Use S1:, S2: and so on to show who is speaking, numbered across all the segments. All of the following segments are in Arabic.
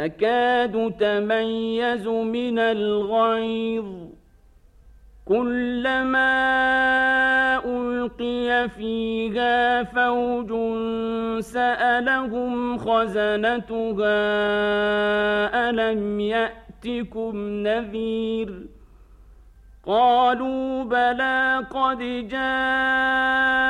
S1: تكاد تميز من الغيظ. كلما ألقي فيها فوج سألهم خزنتها ألم يأتكم نذير؟ قالوا بلى قد جاءنا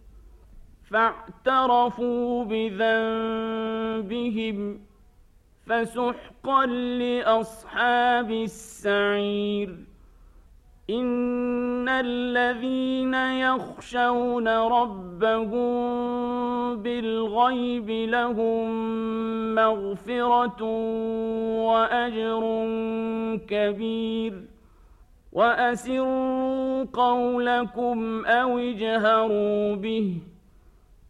S1: فاعترفوا بذنبهم فسحقا لأصحاب السعير. إن الذين يخشون ربهم بالغيب لهم مغفرة وأجر كبير. وأسروا قولكم أو اجهروا به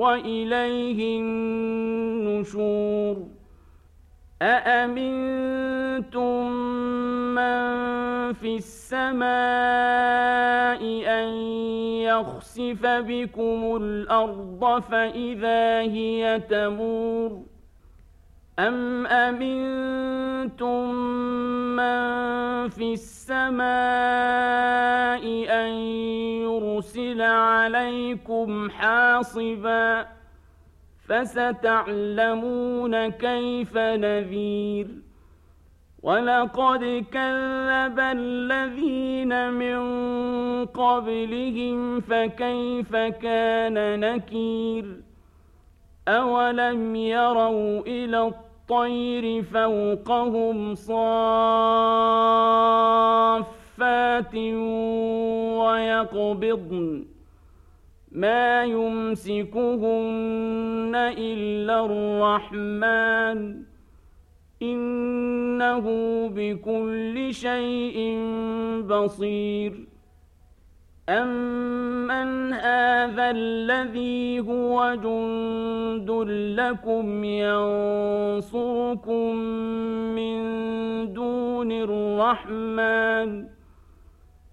S1: وإليه النشور. أأمنتم من في السماء أن يخسف بكم الأرض فإذا هي تمور؟ أم أمنتم من في السماء أن يرسل عليكم حاصبا فستعلمون كيف نذير. ولقد كذب الذين من قبلهم فكيف كان نكير. أولم يروا إلى الطير فوقهم صافات ويقبضن ما يمسكهن الا الرحمن انه بكل شيء بصير أَمَّنْ هَٰذَا الَّذِي هُوَ جُندٌ لَّكُمْ يَنصُرُكُم مِّن دُونِ الرَّحْمَٰنِ ۚ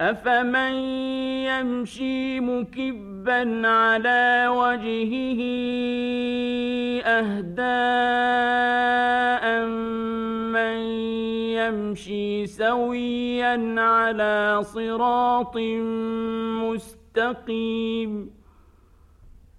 S1: أفمن يمشي مكبا على وجهه أهداء من يمشي سويا على صراط مستقيم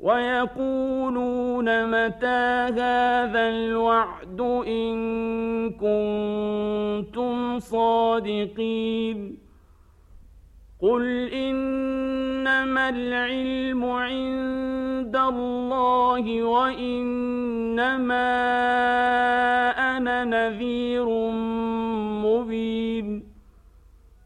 S1: ويقولون متى هذا الوعد إن كنتم صادقين قل إنما العلم عند الله وإنما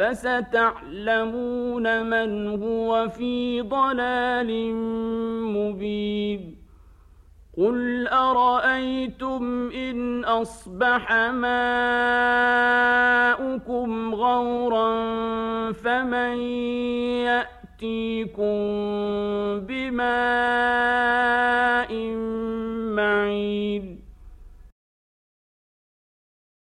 S1: فستعلمون من هو في ضلال مبين. قل أرأيتم إن أصبح ماؤكم غورا فمن يأتي